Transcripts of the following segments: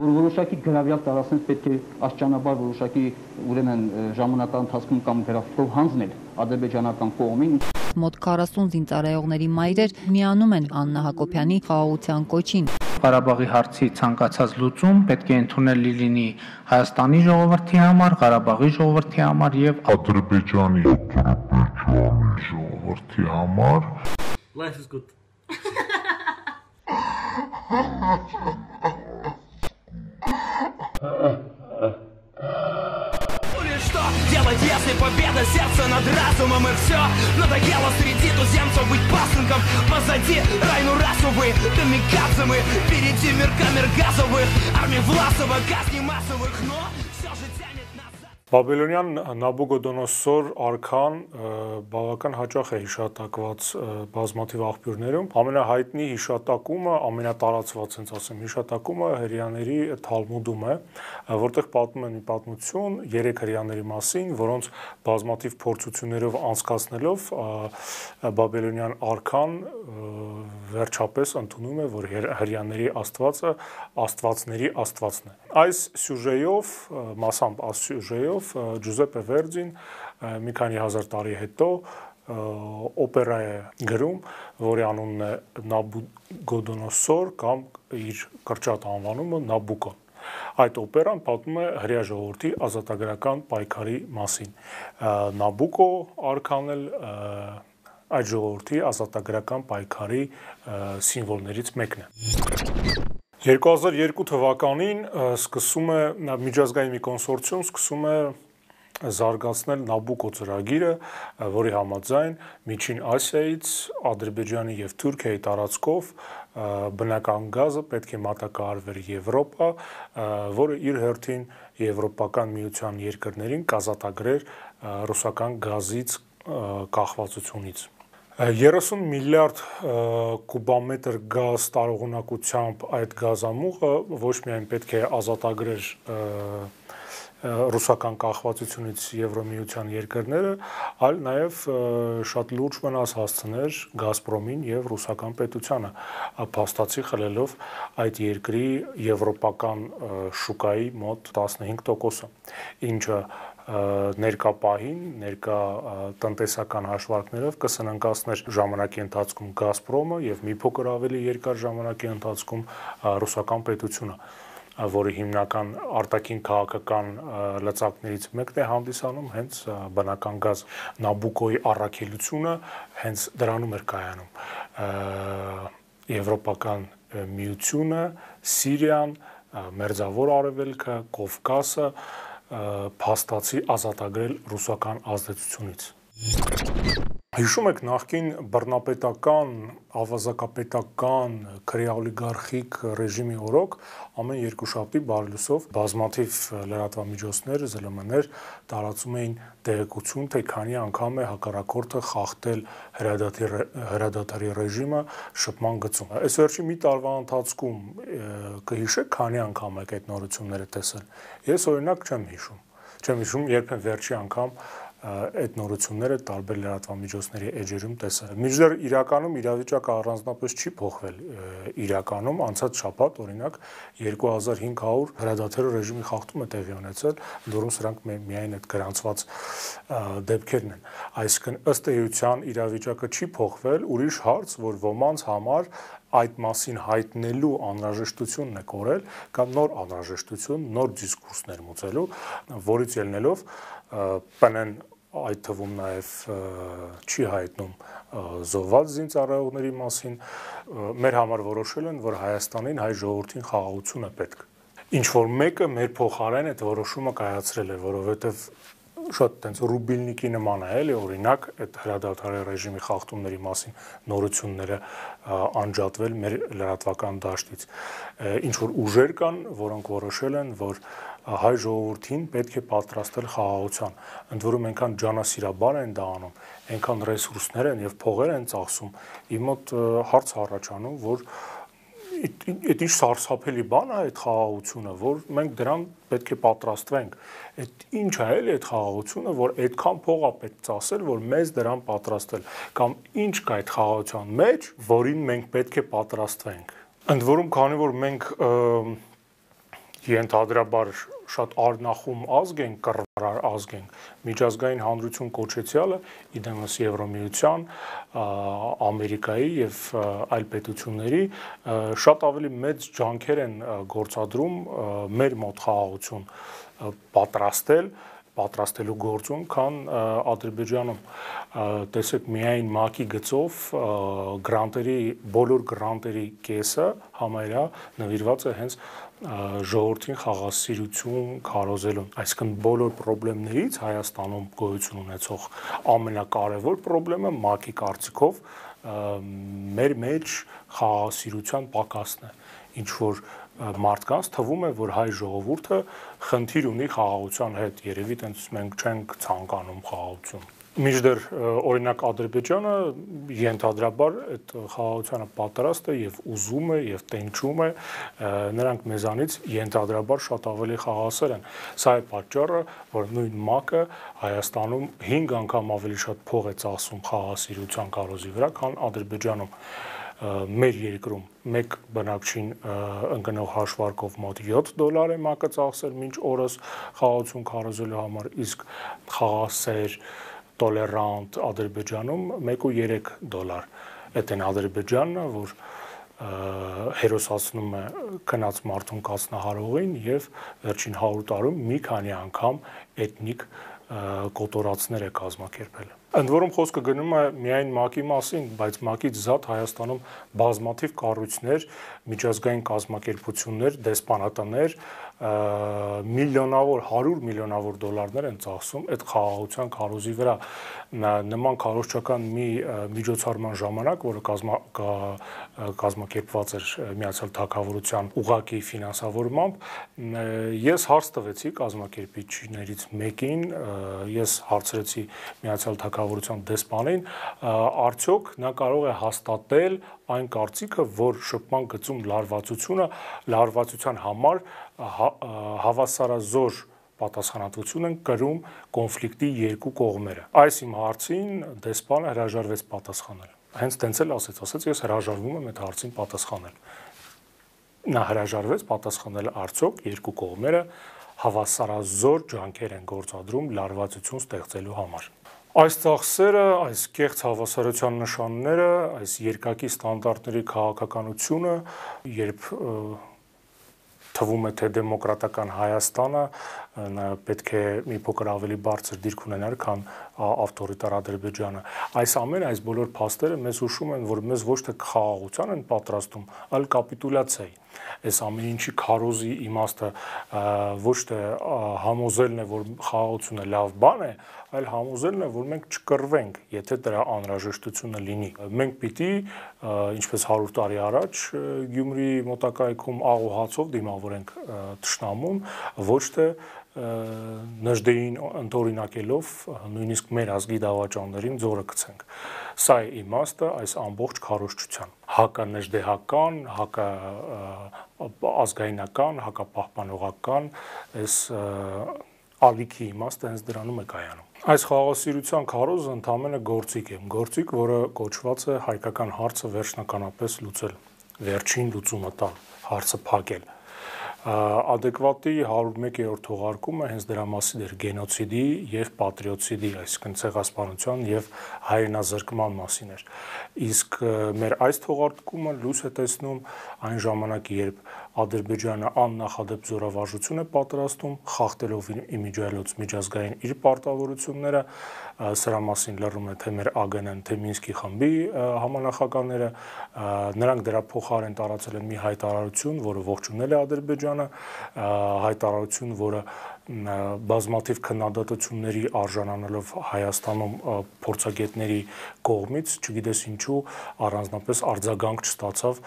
Որ որոշակի գրավյալ տարածքներ պետք է աստիճանաբար որոշակի ուրեմն ժամանակահատվածի ընթացքում կամ գրաֆիկով հանձնել ադրբեջանական կողմին Մոտ 40 զինծառայողների մայրեր միանում են Աննա Հակոբյանի խաղաղության կոչին։ Ղարաբաղի հարցի ցանկացած լուծում պետք է ընդունելի լինի Հայաստանի ժողովրդի համար, Ղարաբաղի ժողովրդի համար եւ Ադրբեջանի Ադրբեջանի ժողովրդի համար։ Life is good. Что делать, если победа сердца над разумом и все Надоело среди туземцев быть пасынком. Позади райну расовые, камикадзе мы. Впереди мир камер газовых Армии Власова, казни массовых Но Բաբելոնյան Նաբուգոդոնոսոր արքան բավական հաճախ է հիշատակված բազմաթիվ աղբյուրներում։ Ամենահայտնի հիշատակումը, ամենատարածված ենց ասեմ, հիշատակումը հрьяաների Թալմուդում է, որտեղ պատմում են մի պատմություն երեք հрьяաների մասին, որոնց բազմաթիվ փորձություններով անցկացնելով Բաբելոնյան արքան վերջապես ընդունում է, որ հрьяաների աստվածը աստվածների աստվածն է։ Այս սյուժեյով, մասամբ այս սյուժեյով հոդվածով Ջուզեպե Վերդին մի քանի հազար տարի հետո օպերա է գրում, որի անունն է Նաբուգոդոնոսոր կամ իր կրճատ անվանումը Նաբուկոն։ Այդ օպերան պատմում է հрья ժողովրդի ազատագրական պայքարի մասին։ Նաբուկո արքան էլ այդ ժողովրդի ազատագրական պայքարի սիմվոլներից մեկն է։ 2002 թվականին սկսում է միջազգային մի կոնսորցիում սկսում է զարգացնել Նաբուկո ծրագիրը, որի համաձայն Միջին Ասիայից Ադրբեջանի եւ Թուրքիայի տարածքով բնական գազը պետք է մատակարարվեր Եվրոպա, որը իր հերթին Եվրոպական միության երկրներին կազատագրեր ռուսական գազից կախվածությունից։ 30 միլիարդ կուբամետր գազ տարողունակությամբ այդ գազամուղը ոչ միայն պետք է ազատագրեր ռուսական կախվածությունից Եվրոմիության երկրները, այլ նաև շատ լուրջ վնաս հասցներ Գազպրոմին եւ ռուսական պետությանը, փաստացի խլելով այդ երկրի եվրոպական շուկայի մոտ 15%-ը, ինչը ներկա պահին, ներկա տնտեսական հաշվարկներով կսննկացներ ժամանակի ընթացքում Գազպրոմը եւ մի փոքր ավելի երկար ժամանակի ընթացքում ռուսական պետությունը որի հիմնական արտաքին քաղաքական լծակներից մեկն է հանդիսանում հենց բնական գազ Նաբուկոյի առաքելությունը հենց դրանում էր կայանում եվրոպական միությունը, Սիրիան, Մերձավոր Արևելքը, Կովկասը փաստացի ազատագրել ռուսական ազդեցությունից։ Հիշում եք նախկին բռնապետական, ավազակապետական, քրեաօլիգարխիկ ռեժիմի օրոք ամեն երկուշաբթի բարլուսով բազմաթիվ լրատվամիջոցներ, ԶԼՄ-ներ տարածում էին տեղեկություն, թե քանի անգամ է հակառակորդը խախտել հրադադարի հրադադարի ռեժիմը շփման գծում։ Այս վերջի մի տարվա ընթացքում կհիշեք քանի անգամ եք այդ նորությունները տեսել։ Ես օրինակ չեմ հիշում։ Չեմ հիշում երբ են վերջի անգամ այդ նորությունները տարբեր լրատվամիջոցների էջերում տեսել։ Միջդեռ իրականում իրավիճակը առանձնապես չի փոխվել իրականում անցած շաբաթ օրինակ 2500 հրադադարի ռեժիմի խախտում է տեղի ունեցել, դուրս սրանք միայն այդ գրանցված դեպքերն են։ Այսինքն ըստ էության իրավիճակը չի փոխվել, ուրիշ հարց, որ ոմանց համար այդ մասին հայտնելու անհրաժեշտությունն է կորել կամ նոր անհրաժեշտություն, նոր դիսկուրսներ մուծելու, որից ելնելով ՊՆ-ն այդ թվում նաև չի հայտնում զոհված զինծառայողների մասին մեր համար որոշել են որ Հայաստանին հայ ժողովրդին խաղաղություն է պետք ինչ որ մեկը մեր փոխարեն այդ որոշումը կայացրել է որովհետև շատ տենց ռուբիլնիկի նման է, էլի, օրինակ, այդ հրադադարի ռեժիմի խախտումների մասին նորությունները անջատվել մեր լրատվական դաշտից։ Ինչ որ ուժեր կան, որոնք որոշել են, որ հայ ժողովրդին պետք է պատրաստել խաղաղության։ Ընդ որում այնքան ջանասիրաբար են դա անում, այնքան ռեսուրսներ են եւ փողեր են ծախսում։ Իմ մոտ հարց առաջանում, որ այդ ինչ սարսափելի բան է այդ խաղաղությունը, որ մենք դրան պետք է պատրաստվենք։ Այդ ինչ է էլի այդ խաղաղությունը, որ այդքան փող է պետք ծախսել, որ մեզ դրան պատրաստել, կամ ինչ կա այդ խաղաղության մեջ, որին մենք պետք է պատրաստվենք։ Ընդ որում, քանի որ մենք ենթադրաբար շատ արնախում ազգ են, կռվարար ազգ են, միջազգային հանրություն կոչեցյալը իդեմս Եվրոմիության, Ամերիկայի եւ այլ պետությունների շատ ավելի մեծ ջանքեր են գործադրում մեր մոտ խաղաղություն պատրաստել պատրաստելու գործում, քան Ադրբեջանում։ Տեսեք, միայն ՄԱԿ-ի գծով գրանտերի բոլոր գրանտերի կեսը համարյա նվիրված է հենց ժողովրդին խաղաղասիրություն քարոզելուն։ Այսինքն բոլոր խնդիրներից Հայաստանում գոյություն ունեցող ամենակարևոր խնդրեմը ՄԱԿ-ի կարծիքով մեր մեջ խաղաղասիրության պակասն է ինչ որ մարդկանց թվում է որ հայ ժողովուրդը խնդիր ունի խաղաղության հետ երևի տենց մենք չենք ցանկանում խաղաղություն Միջդեռ օրինակ Ադրբեջանը ենթադրաբար այդ խաղաղությանը պատրաստ է եւ ուզում է եւ տենչում է նրանք մեզանից ենթադրաբար շատ ավելի խաղաղասեր են սա է պատճառը որ նույն ՄԱԿ-ը Հայաստանում 5 անգամ ավելի շատ փող է ծախսում խաղաղասիրության կարոզի վրա քան Ադրբեջանում մեր երկրում մեկ բնակչին ընկնող հաշվարկով մոտ 7 դոլար է ՄԱԿ-ը ծախսել մինչ օրս խաղաղություն քարոզելու համար իսկ խաղաղասեր տոլերանտ Ադրբեջանում 1.3 դոլար։ Այդ են Ադրբեջանն, որ հերոսացնում է քնած մարդուն կացնահարողին եւ վերջին 100 տարում մի քանի անգամ էթնիկ կոտորածներ է կազմակերպել։ Ընդ որում խոսքը գնում է միայն ՄԱԿ-ի մասին, բայց ՄԱԿ-ից զատ Հայաստանում բազմաթիվ կառույցներ, միջազգային կազմակերպություններ, դեսպանատներ միլիոնավոր 100 միլիոնավոր դոլարներ են ծախսում այդ խաղաղության քարոզի վրա նման քարոզչական մի միջոցառման ժամանակ, որը կազմա, կազմակերպված էր Միացյալ Թագավորության ուղակի ֆինանսավորմամբ, ես հարց տվեցի կազմակերպիչներից մեկին, ես հարցրեցի Միացյալ Թագավորության դեսպանին, արդյոք նա կարող է հաստատել այն կարծիքը, որ շփման գծում լարվածությունը լարվածության համար հավասարազոր պատասխանատվություն են կրում կոնֆլիկտի երկու կողմերը։ Այս իմ հարցին դեսպանը հրաժարվեց պատասխանել։ Հենց տենց էլ ասեց, ասեց ես հրաժարվում եմ այդ հարցին պատասխանել։ Նա հրաժարվեց պատասխանել արդյոք երկու կողմերը հավասարազոր ջանքեր են գործադրում լարվածություն ստեղծելու համար։ Այս ծախսերը, այս կեղծ հավասարության նշանները, այս երկակի ստանդարտների քաղաքականությունը, երբ թվում է թե դեմոկրատական Հայաստանը պետք է մի փոքր ավելի բարձր դիրք ունենար, քան ավտորիտար Ադրբեջանը։ Այս ամեն այս բոլոր փաստերը մեզ հուշում են, որ մեզ ոչ թե խաղաղության են պատրաստում, այլ կապիտուլյացիայի այս ամեն ինչի քարոզի իմաստը ոչ թե համոզելն է, որ խաղաղությունը լավ բան է, այլ համոզելն է, որ մենք չկռվենք, եթե դրա անհրաժեշտությունը լինի։ Մենք պիտի, ինչպես 100 տարի առաջ Գյումրի մոտակայքում աղ ու հացով դիմավորենք ճշնամուն, ոչ թե նժդեին ընդօրինակելով նույնիսկ մեր ազգի դավաճաններին ձորը գցենք։ Սա է իմաստը այս ամբողջ քարոշչության։ Հականեժդեհական, հակա ազգայնական, հակապահպանողական այս ալիքի իմաստը հենց դրանում է կայանում։ Այս խաղաղասիրության քարոզը ընդհանրապես գործիք է, գործիք, որը կոչված է հայկական հարցը վերջնականապես լուծել, վերջին լուծումը տալ, հարցը փակել adekvati 101-րդ թողարկումը հենց դրա մասին էր գենոցիդի եւ պատրիոտիդի, այսինքն ցեղասպանության եւ հայրենազրկման մասին էր։ Իսկ մեր այս թողարկումը լույս է տեսնում այն ժամանակ, երբ Ադրբեջանը աննախադեպ զորավարժություն է պատրաստում, խախտելով իմիջիայլոց միջազգային իր պարտավորությունները, սրա մասին լրում է թե մեր ԱԳՆ-ն, թե Մինսկի խմբի համանախագահները, նրանք դրա փոխարեն տարածել են մի հայտարարություն, որը ողջունել է Ադրբեջանը, հայտարարություն, որը բազմաթիվ քննադատությունների արժանանալով Հայաստանում փորձագետների կողմից, չգիտես ինչու, առանձնապես արձագանք չստացավ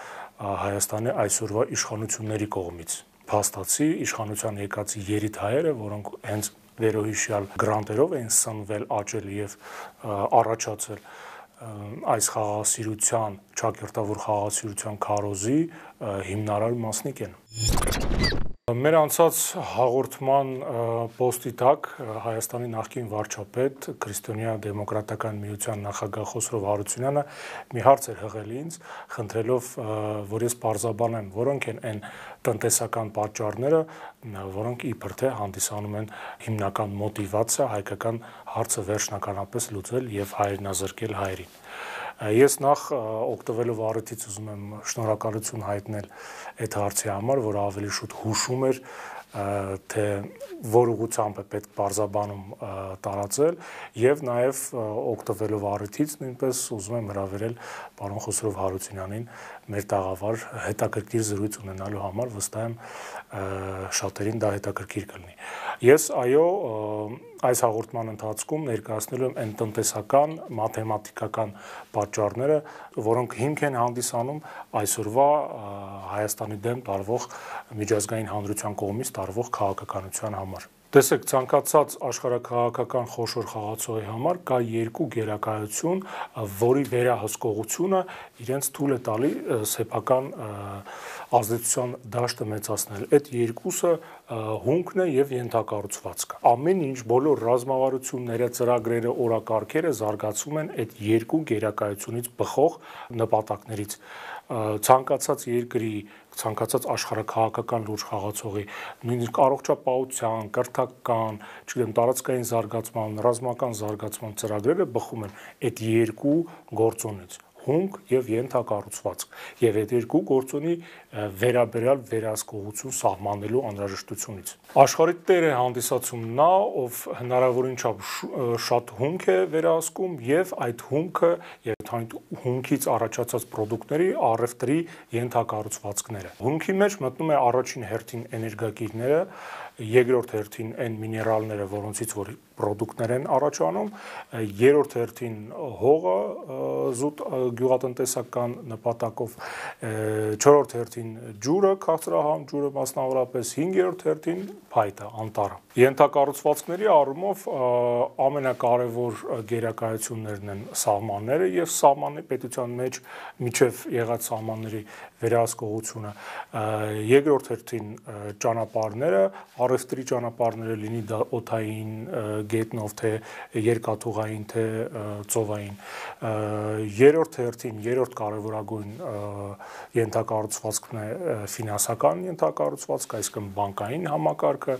Հայաստանի այսօրվա իշխանությունների կողմից։ Փաստացի իշխանության եկածի երիտ հայերը, որոնք հենց վերոհիշյալ գրանտերով էին սնվել, աճել եւ առաջացել այս խաղաղասիրության, ճակերտավոր խաղաղասիրության քարոզի հիմնարար մասնիկ են։ Մեր անցած հաղորդման պոստի տակ Հայաստանի նախկին վարչապետ Քրիստոնյա դեմոկրատական միության նախագահ Խոսրով Հարությունյանը մի հարց էր հղել ինձ, խնդրելով, որ ես բարձաբանեմ, որոնք են այն տնտեսական պատճառները, որոնք իբր թե հանդիսանում են հիմնական մոտիվացիա հայկական հարցը վերջնականապես լուծել եւ հայրենազրկել հայրին։ Ես նախ օգտվելով առիթից ուզում եմ շնորհակալություն հայտնել այդ հարցի համար, որ ավելի շուտ հուշում էր թե որ ուղությամբ է պետք բարձաբանում տարածել եւ նաեւ օգտվելով առիթից նույնպես ուզում եմ հravirել պարոն Խոսրով Հարությունյանին մեր տաղավար հետաքրքիր զրույց ունենալու համար վստահ եմ շատերին դա հետաքրքիր կլինի։ Ես այո այս հաղորդման ընթացքում ներկայացնելու եմ այն տնտեսական, մաթեմատիկական պատճառները, որոնք հիմք են հանդիսանում այսօրվա Հայաստանի դեմ տարվող միջազգային հանրության կողմից տարվող քաղաքականության համար։ Տեսեք, ցանկացած աշխարհակաղակական խոշոր խաղացողի համար կա երկու գերակայություն, որի վերահսկողությունը իրենց թույլ է տալի սեփական ազդեցության դաշտը մեծացնել։ Այդ երկուսը հունքն է եւ ենթակառուցվածքը։ Ամեն ինչ բոլոր ռազմավարությունները, ծրագրերը, օրակարգերը զարգացում են այդ երկու գերակայությունից բխող նպատակներից ցանկացած երկրի ցանկացած աշխարհակաղակական լուրջ խաղացողի նույնիսկ առողջապահության, կրթական, չգիտեմ, տարածքային զարգացման, ռազմական զարգացման ծրագրերը բխում են այդ երկու գործոնից հունք եւ ենթակառուցվածք եւ այդ երկու գործոնի վերաբերյալ վերահսկողություն սահմանելու անհրաժեշտությունից աշխարհի տեր է հանդիսացում նա ով հնարավորին չափ շատ հունք է վերահսկում եւ այդ հունքը եւ այդ հունքից առաջացած ապրանքների առևտրի ենթակառուցվածքները հունքի մեջ մտնում է առաջին հերթին էներգակիրները երկրորդ հերթին այն միներալները որոնցից որ պրոդուկտներ են առաջանում, երրորդ հերթին հողը զուտ գյուղատնտեսական նպատակով, չորրորդ հերթին ջուրը, քաղցրահամ ջուրը մասնավորապես, հինգերորդ հերթին փայտը, անտառը։ Ենթակառուցվածքների առումով ամենակարևոր գերակայություններն են սահմանները եւ սահմանի պետության մեջ միջև եղած սահմանների վերահսկողությունը։ Երկրորդ հերթին ճանապարհները, առևտրի ճանապարհները լինի դա օթային, գետնով, թե երկաթուղային, թե ծովային։ Երրորդ հերթին, երրորդ կարևորագույն ենթակառուցվածքն է ֆինանսական ենթակառուցվածք, այսինքն բանկային համակարգը,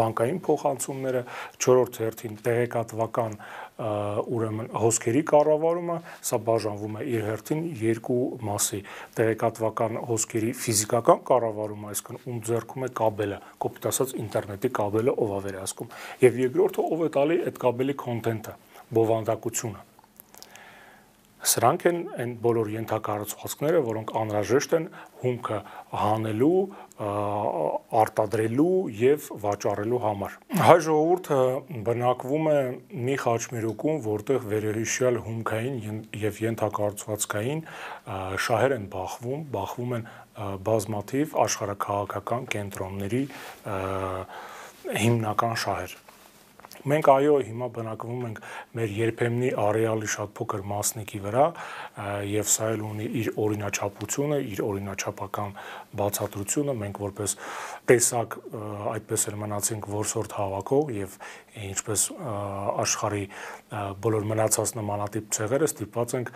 բանկային փոխանցումները, չորրորդ հերթին տեղեկատվական ուրեմն հոսքերի կառավարումը, սա բաժանվում է իր հերթին երկու մասի՝ տեղեկատվական հոսքերի ֆիզիկական կառավարումը, այսինքն ում ձեռքում է կաբելը, կոպիտ ասած ինտերնետի կաբելը ով է վերահսկում, եւ երկրորդը ով է տալի այդ կաբելի կոնտենտը, բովանդակությունը Սրանք են այն բոլոր ենթակառուցվածքները, որոնք անհրաժեշտ են հումքը հանելու, արտադրելու եւ վաճառելու համար։ Հայ ժողովուրդը բնակվում է մի խաչմերուկում, որտեղ վերահիշյալ հումքային եւ ենթակառուցվածքային շահեր են բախվում, բախվում են բազմաթիվ աշխարհակաղակական կենտրոնների հիմնական շահեր Մենք այո հիմա բնակվում ենք մեր երբեմնի արեալի շատ փոքր մասնիկի վրա եւ սա էլ ունի իր օրինաչափությունը, իր օրինաչափական բացատրությունը, մենք որպես տեսակ այդպես էլ մնացինք որսորդ հավաքող եւ ինչպես աշխարհի բոլոր մնացած նմանատիպ ցեղերը ստիպված ենք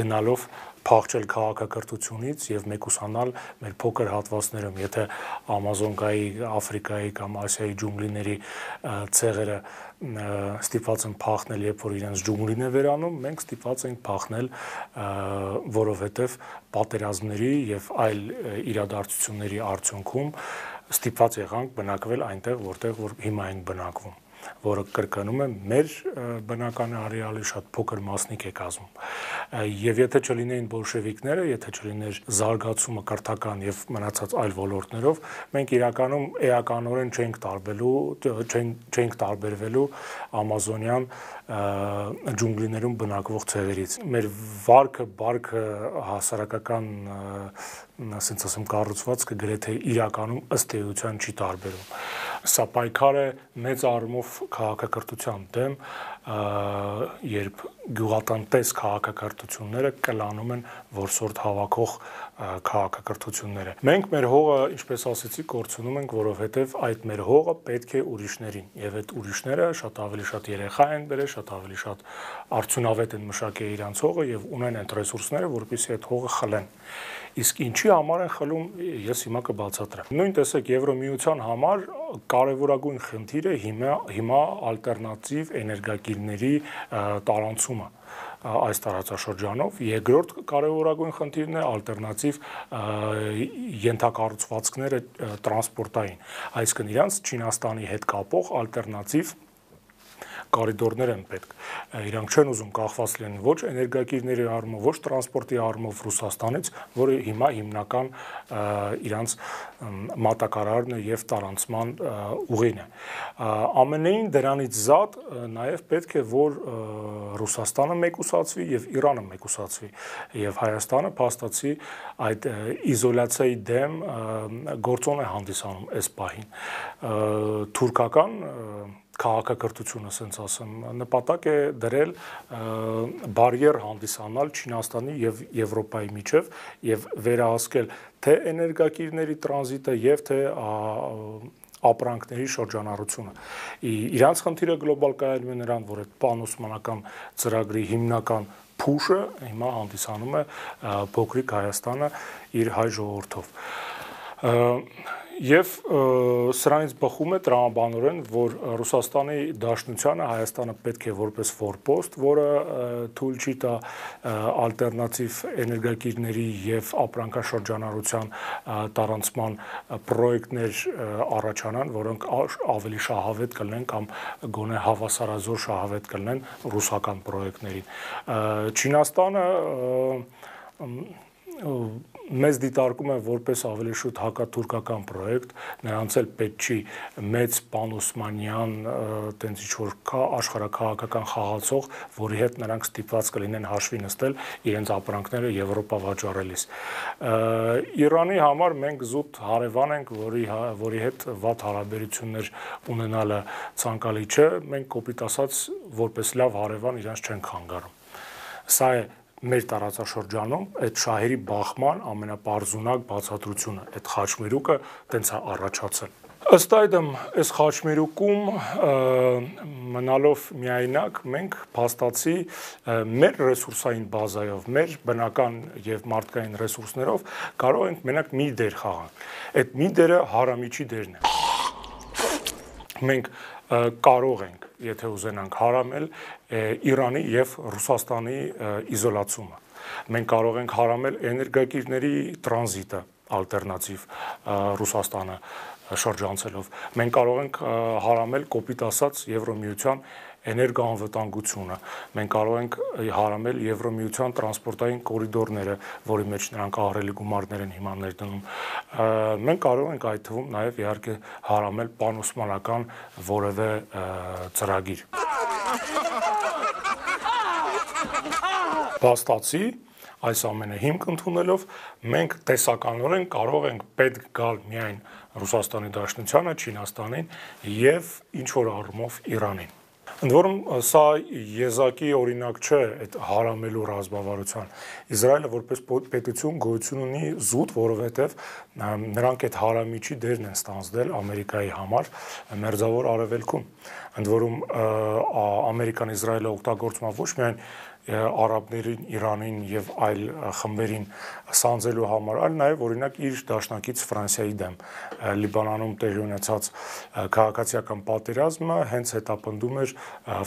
գնալով փախչել քաղաքակրթությունից եւ մեկուսանալ մեր փոքր հատվածներում, եթե Ամազոնկայի, Աֆրիկայի կամ Ասիայի ջունգլիների ցեղերը ստիպված են փախնել, երբ որ իրենց ջունգլին է վերանում, մենք ստիպված ենք փախնել, որովհետեւ պատերազմների եւ այլ իրադարձությունների արդյունքում ստիպված եղանք բնակվել այնտեղ, որտեղ որ հիմա ենք բնակվում որը կրկնում եմ մեր բնական արեալի շատ փոքր մասնիկ է կազմում։ Եվ եթե չլինեին բոլշևիկները, եթե չլիներ զարգացումը կրթական եւ մնացած այլ ոլորտներով, մենք իրականում էականորեն չենք տարբելու, չենք տարբերվելու ամազոնյան ջունգլիներում բնակվող ցեղերից։ Մեր վարկը, բարքը հասարակական ասենց ասեմ կառուցվածքը գրեթե իրականում ըստ էության չի տարբերում սա պայքար է մեծ առումով քաղաքակրթության դեմ, երբ գյուղատնտես քաղաքակրթությունները կլանում են որսորդ հավաքող քաղաքակրթությունները։ Մենք մեր հողը, ինչպես ասեցի, կորցնում ենք, որովհետև այդ մեր հողը պետք է ուրիշներին, եւ այդ ուրիշները շատ ավելի շատ երեխա են բերել, շատ ավելի շատ արդյունավետ են մշակել իրանց հողը եւ ունեն այդ ռեսուրսները, որովհետեւ այդ հողը խլեն։ Իսկ ինչի համար են խլում, ես հիմա կբացատրեմ։ Նույն տեսակ Եվրոմիության համար կարևորագույն խնդիրը հիմա հիմա ալտերնատիվ էներգակիրների տարանցումը այս տարածաշրջանով։ Երկրորդ կարևորագույն խնդիրն է ալտերնատիվ ենթակառուցվածքները տրանսպորտային, այսինքն իրանց Չինաստանի հետ կապող ալտերնատիվ կորիդորներ են պետք։ Իրանք չեն ուզում կախված լինեն ոչ էներգակիրների առումով, ոչ տրանսպորտի առումով Ռուսաստանից, որը հիմա հիմնական իրանց մատակարարն է եւ տարանցման ուղին է։ Ամենայն դրանից զատ նաեւ պետք է որ Ռուսաստանը մեկուսացվի եւ Իրանը մեկուսացվի եւ Հայաստանը փաստացի այդ իզոլյացիայի դեմ գործոն է հանդիսանում այս պահին։ Թուրքական քաղաքակրթությունը, ասենց ասեմ, նպատակ է դրել բարիեր հանդիսանալ Չինաստանի եւ Եվրոպայի միջև եւ վերահասկել թե էներգակիրների տրանզիտը եւ թե ապրանքների շրջանառությունը։ Իրանց խնդիրը գլոբալ կայանում է նրան, որ այդ պանոսմանական ծրագրի հիմնական փուշը հիմա հանդիսանում է փոքրիկ Հայաստանը իր հայ ժողովրդով Եվ սրանից բխում է տրամաբանորեն, որ Ռուսաստանի Դաշնությանը Հայաստանը պետք է որպես ֆորպոստ, որը թույլ չի տա ալտերնատիվ էներգակիրների եւ ապրանքաշրջանառության տարանցման պրոյեկտներ առաջանան, որոնք ավելի շահավետ կլինեն կամ գոնե հավասարազոր շահավետ կլինեն ռուսական պրոյեկտներին։ Չինաստանը մեզ դիտարկում են որպես ավելի շուտ հակաթուրքական պրոյեկտ, նրանց էլ պետք չի մեծ պանոսմանյան տենց ինչ որ կա աշխարհակահաղական խաղացող, որի հետ նրանք ստիպված կլինեն հաշվի նստել իրենց ապրանքները Եվրոպա վաճառելիս։ Իրանի համար մենք զուտ հարևան ենք, որի հա, որի հետ վատ հարաբերություններ ունենալը ցանկալի չէ, մենք կոպիտ ասած որպես լավ հարևան իրանց չենք խանգարում։ Սա է մեր տարածաշրջանում այդ շահերի բախման ամենապարզունակ բացատրությունը, այդ խաչմերուկը տենց է առաջացել։ Ըստ այդմ, այս խաչմերուկում մնալով միայնակ մենք փաստացի մեր ռեսուրսային բազայով, մեր բնական եւ մարդկային ռեսուրսներով կարող ենք մենակ մի դեր խաղալ։ Այդ մի դերը հարամիջի դերն է։ Մենք կարող ենք, եթե ուզենանք հարամել Իրանի եւ Ռուսաստանի իզոլացումը։ Մենք կարող ենք հարամել էներգակիրների տրանզիտը ալտերնատիվ Ռուսաստանը շրջանցելով։ Մենք կարող ենք հարամել կոպիտ ասած Եվրոմիության էներգոանվտանգությունը։ Մենք կարող ենք հարամել Եվրոմիության տրանսպորտային կորիդորները, որի մեջ նրանք ահռելի գումարներ են հիմա ներդնում։ Մենք կարող ենք այդ թվում նաև իհարկե հարամել պանոսմանական որևէ ծրագիր։ Բաստացի այս ամենը հիմք ընդունելով մենք տեսականորեն կարող ենք պետք գալ միայն Ռուսաստանի Դաշնությանը, Չինաստանին եւ ինչ որ առումով Իրանին։ Ընդ որում սա եզակի օրինակ չէ այդ հարամելու ռազմավարության։ Իսրայելը որպես պետություն գոյություն ունի զուտ, որովհետև նրանք այդ հարամիջի դերն են ստանձնել Ամերիկայի համար մերձավոր արևելքում։ Ընդ որում Ամերիկան Իսրայելը օգտագործում ոչ միայն արաբներին, Իրանին եւ այլ խմբերին սանձելու համար, այլ նաեւ օրինակ իր դաշնակից Ֆրանսիայի դեմ Լիբանանում տեղի ունեցած քաղաքացիական պատերազմը հենց հետապնդում էր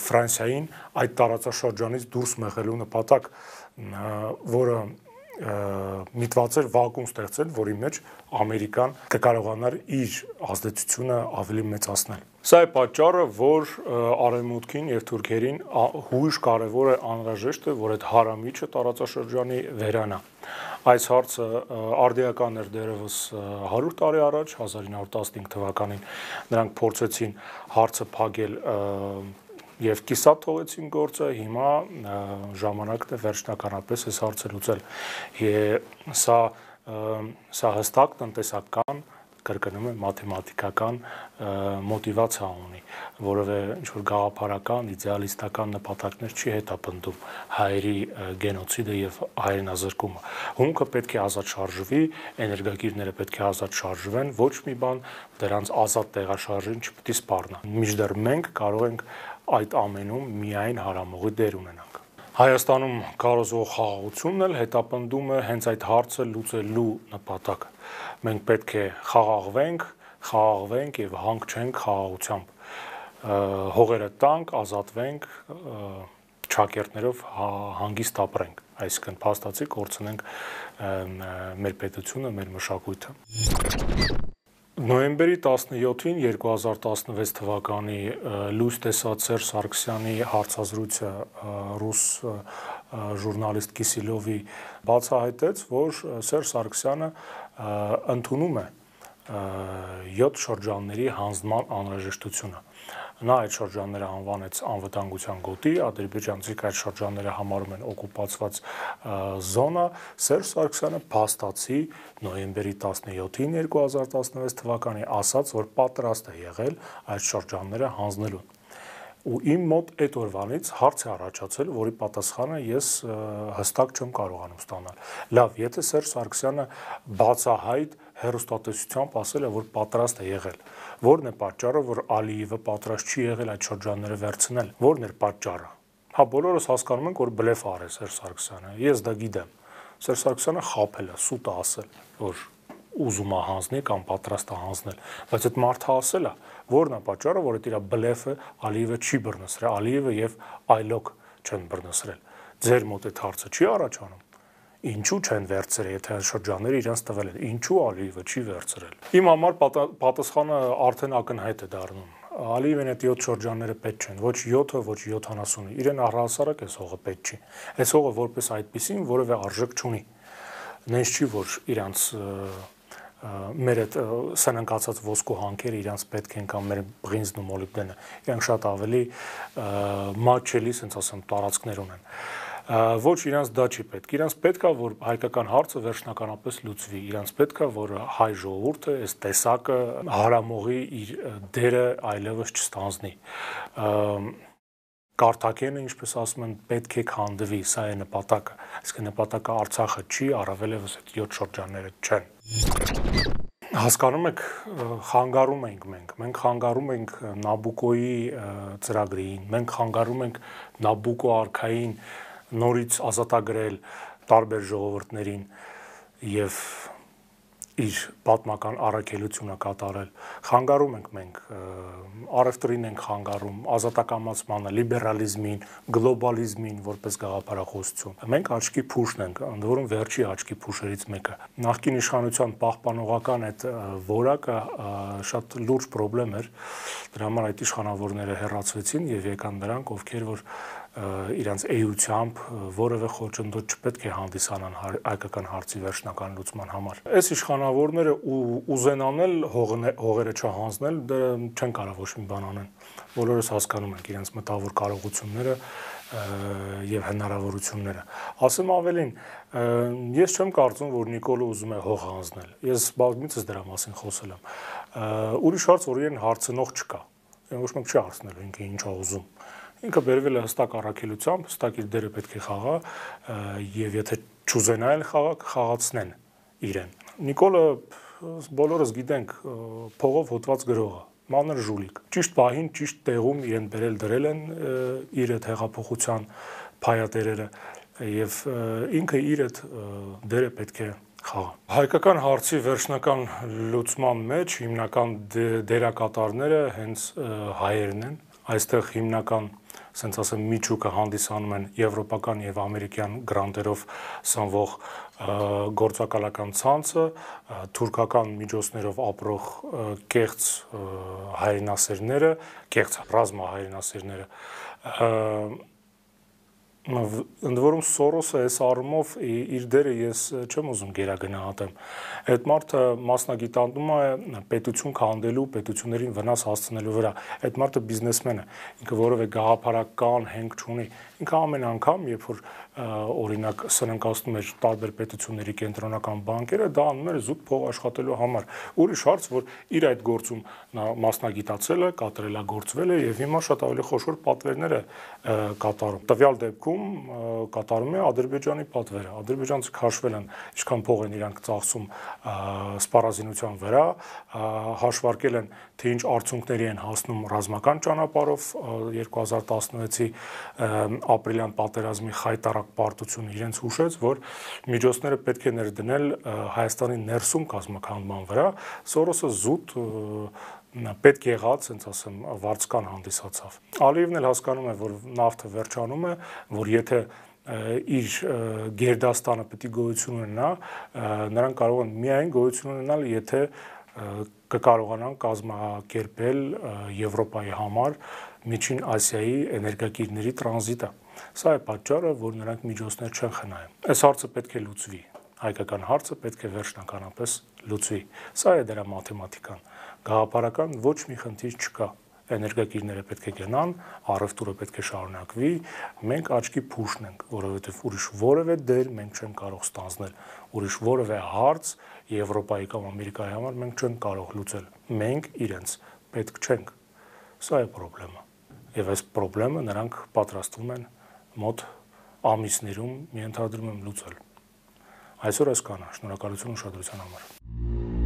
Ֆրանսիային այդ տարածաշրջանից դուրս մղելու նպատակ, որը միտված էր վակուում ստեղծել, որի մեջ Ամերիկան կկարողանար իր ազդեցությունը ավելի մեծացնել։ Սա է պատճառը, որ Արևմուտքին եւ Թուրքերին հույժ կարևոր է անհրաժեշտ է, որ այդ հարամիջը տարածաշրջանի վերանա։ Այս հարցը արդիական էր դերևս 100 տարի առաջ 1915 թվականին նրանք փորձեցին հարցը փակել եւ կիսատ թողեցին գործը, հիմա ժամանակն է վերջնականապես այս հարցը լուծել։ Սա սա հստակ տնտեսական կրկնում եմ մաթեմատիկական մոտիվացիա ունի, որովե ինչ որ գաղափարական, իդեալիստական նպատակներ չի հետապնդում հայերի գենոցիդը եւ հայրենազրկումը։ Հումքը պետք է ազատ շարժվի, էներգակիրները պետք է ազատ շարժվեն, ոչ մի բան դրանց ազատ տեղաշարժին չպետք է սպառնա։ Միջդեռ մենք կարող ենք այդ ամենում միայն հարամողի դեր ունենանք։ Հայաստանում կարոզող խաղաղությունն էլ հետապնդում է հենց այդ հարցը լուծելու նպատակը մենք պետք է խաղաղվենք, խաղաղվենք եւ հանգչենք խաղաղությամբ հողերը տանք, ազատվենք, ճակերտներով հանգիստ ապրենք, այսինքն փաստացի կորցնենք մեր պետությունը, մեր մշակույթը։ Նոյեմբերի 17-ին 2016 թվականի լույս տեսած Սերժ Սարգսյանի հարցազրույցը ռուս ժուրնալիստ Կիսիլովի բացահայտեց, որ Սերժ Սարգսյանը ընդունում է 7 շրջանների հանձնման անհրաժեշտությունը։ Նա այդ շրջանները անվանեց անվտանգության գոտի, ադրբեջանցիք այդ շրջանները համարում են օկուպացված զոնա։ Սերժ Սարգսյանը փաստացի նոյեմբերի 17-ին 2016 թվականի ասաց, որ պատրաստ է եղել այդ շրջանները հանձնելուն ու իմ մոտ այդ օրվանից հարց է առաջացել, որի պատասխանը ես հստակ չեմ կարողանում ստանալ։ Լավ, եթե Սերժ Սարգսյանը բացահայտ հերոստատեսությամբ ասել է, որ պատրաստ է եղել, ո՞րն է պատճառը, որ Ալիևը պատրաստ չի եղել այդ շրջանները վերցնել։ Ո՞րն էր պատճառը։ Հա բոլորս հասկանում ենք, որ բլեֆ արել Սերժ Սարգսյանը։ Ես դա գիտեմ։ Սերժ Սարգսյանը խափել է, սուտ ասել, որ ուզում է հանձնել կամ պատրաստ է հանձնել, բայց այդ մարդը ասել է, որն է պատճառը, որ այդ իր բլեֆը Ալիևը չի բռնցրել, Ալիևը եւ այլոք չեն բռնցրել։ Ձեր մոտ այդ հարցը չի առաջանում։ Ինչու չեն վերցրել, եթե շրջանները իրենց տվել են։ Ինչու Ալիևը չի վերցրել։ Իմ համար պատասխանը արդեն ակնհայտ է դառնում։ Ալիևեն այդ 7 շրջանները պետք չեն, ոչ 7-ը, ոչ 70-ը։ Իրեն առհասարակ էս հողը պետք չի։ Այս հողը որպես այդպեսին որևէ արժեք չունի։ Նենց չի, որ իրանց մեր այդ սնանկացած ոսկու հանքերը իրանց պետք են կամ մեր բրինզն ու մոլիբդենը իրանք շատ ավելի մաչելի, ասենց ասեմ, տարածքներ ունեն ոչ իրանց դա չի պետք։ Իրանց պետքա որ հայկական հարցը վերջնականապես լուծվի։ Իրանց պետքա որ հայ ժողովուրդը այս տեսակը հարամողի իր դերը այլևս չստանձնի Կարթակենը, ինչպես ասում են, պետք է քանդվի, սա է նպատակը։ Իսկ նպատակը Արցախը չի, առավել եւս այդ 7 շրջանները չեն։ Հասկանում եք, խանգարում ենք մենք։ Մենք խանգարում ենք Նաբուկոյի ծրագրին, մենք խանգարում ենք Նաբուկո արքային նորից ազատագրել տարբեր ժողովուրդներին եւ իր պատմական առաքելությունը կատարել։ Խանգարում ենք մենք առևտրին ենք խանգարում, ազատակամացմանը, լիբերալիզմին, գլոբալիզմին որպես գաղափարախոսություն։ Մենք աչքի փուշն ենք, ընդ որում վերջի աչքի փուշերից մեկը։ Նախկին իշխանության պահպանողական այդ որակը շատ լուրջ խնդրեմ էր։ Դրա համար այդ իշխանավորները հերացվեցին եւ եկան նրանք, ովքեր որ իրանց էությամբ որևէ խոչընդոտ չպետք է հանդիսանան հայկական հարցի վերջնական լուծման համար։ Այս իշխանավորները ուզենան էլ հողերը չհանձնել, դե չեն կարող ոչ մի բան անեն։ Բոլորս հասկանում ենք իրենց մտավոր կարողությունները եւ հնարավորությունները։ Ասեմ ավելին, ես չեմ կարծում, որ Նիկոլը ուզում է հող հանձնել։ Ես բազմիցս դրա մասին խոսել եմ։ Ուրիշ հարց, որ իրեն հարցնող չկա։ Ոչ մեկ չի հարցնել ինքը ինչ է ուզում ինքը բերվել է հստակ առաքելությամբ, հստակ իր դերը պետք է խաղա եւ եթե չուզենա էլ խաղա, կխաղացնեն իրեն։ Նիկոլը բոլորս գիտենք փողով հոտված գրողը մանր ժուլիկ։ Ճիշտ պահին, ճիշտ տեղում իրեն բերել դրել են իր այդ հեղափոխության փայատերերը եւ ինքը իր այդ դերը պետք է խաղա։ Հայկական հարցի վերջնական լուծման մեջ հիմնական դերակատարները հենց հայերն են։ Այստեղ հիմնական ասենց ասեմ միջուկը հանդիսանում են եվրոպական եւ ամերիկյան գրանտերով սնվող գործակալական ցանցը, թուրքական միջոցներով ապրող կեղծ հայրենասերները, կեղծ ռազմահայրենասերները ընդ որում Սորոսը այս առումով իր դերը ես չեմ ուզում գերագնահատեմ։ Այդ մարդը մասնագիտանում է պետություն քանդելու, պետություններին վնաս հասցնելու վրա։ Այդ մարդը բիզնեսմեն է, ինքը որևէ գաղափարական հենք չունի։ Ինքը ամեն անգամ, երբ որ օրինակ սննկացնում էր տարբեր պետությունների կենտրոնական բանկերը, դա անում էր զուտ փող աշխատելու համար։ Ուրիշ հարց, որ իր այդ գործում նա մասնագիտացել է, կատարելագործվել է եւ հիմա շատ ավելի խոշոր պատվերներ է կատարում։ Տվյալ դեպքում կատարում է Ադրբեջանի պատվերը։ Ադրբեջանցը քաշվել են, ինչքան փող են իրանք ծախսում սպառազինության վրա, հաշվարկել են, թե ինչ արդյունքների են հասնում ռազմական ճանապարհով 2016-ի ապրիլյան պատերազմի խայտարակ պարտությունը իրենց հուշեց, որ միջոցները պետք է ներդնել Հայաստանի ներսում կազմակերպման վրա, Սորոսը զուտ պետք եղած, ասենց ասեմ, վարձկան հանդիսացավ։ Ալիևն էլ հասկանում է, որ նավթը վերջանում է, որ եթե իր Գերդաստանը պետք է գոյություն ունենա, նրանք կարող են միայն գոյություն ունենալ, եթե կկարողանան կազմակերպել Եվրոպայի համար Միջին Ասիայի էներգակիրների տրանզիտը։ Սա է պատճառը, որ նրանք միջոցներ չեն խնայում։ Այս հարցը պետք է լուծվի։ Հայկական հարցը պետք է վերջնականապես լուծվի։ Սա է դրա մաթեմատիկան։ Գաղափարական ոչ մի խնդիր չկա էներգակիրները պետք է գնան, առևտուրը պետք է շարունակվի, մենք աչքի փուշն ենք, որովհետև ուրիշ որևէ դեր մենք չենք կարող ստանձնել, ուրիշ որևէ հարց Եվրոպայի կամ Ամերիկայի համար մենք չենք կարող լուծել։ Մենք իրենց պետք չենք։ Սա է խնդրեմը։ Եվ այս խնդրեմը նրանք պատրաստվում են մոտ ամիսներում մի ընդհանրում լուծել։ Այսօր այս կանա։ Շնորհակալություն ուշադրության համար։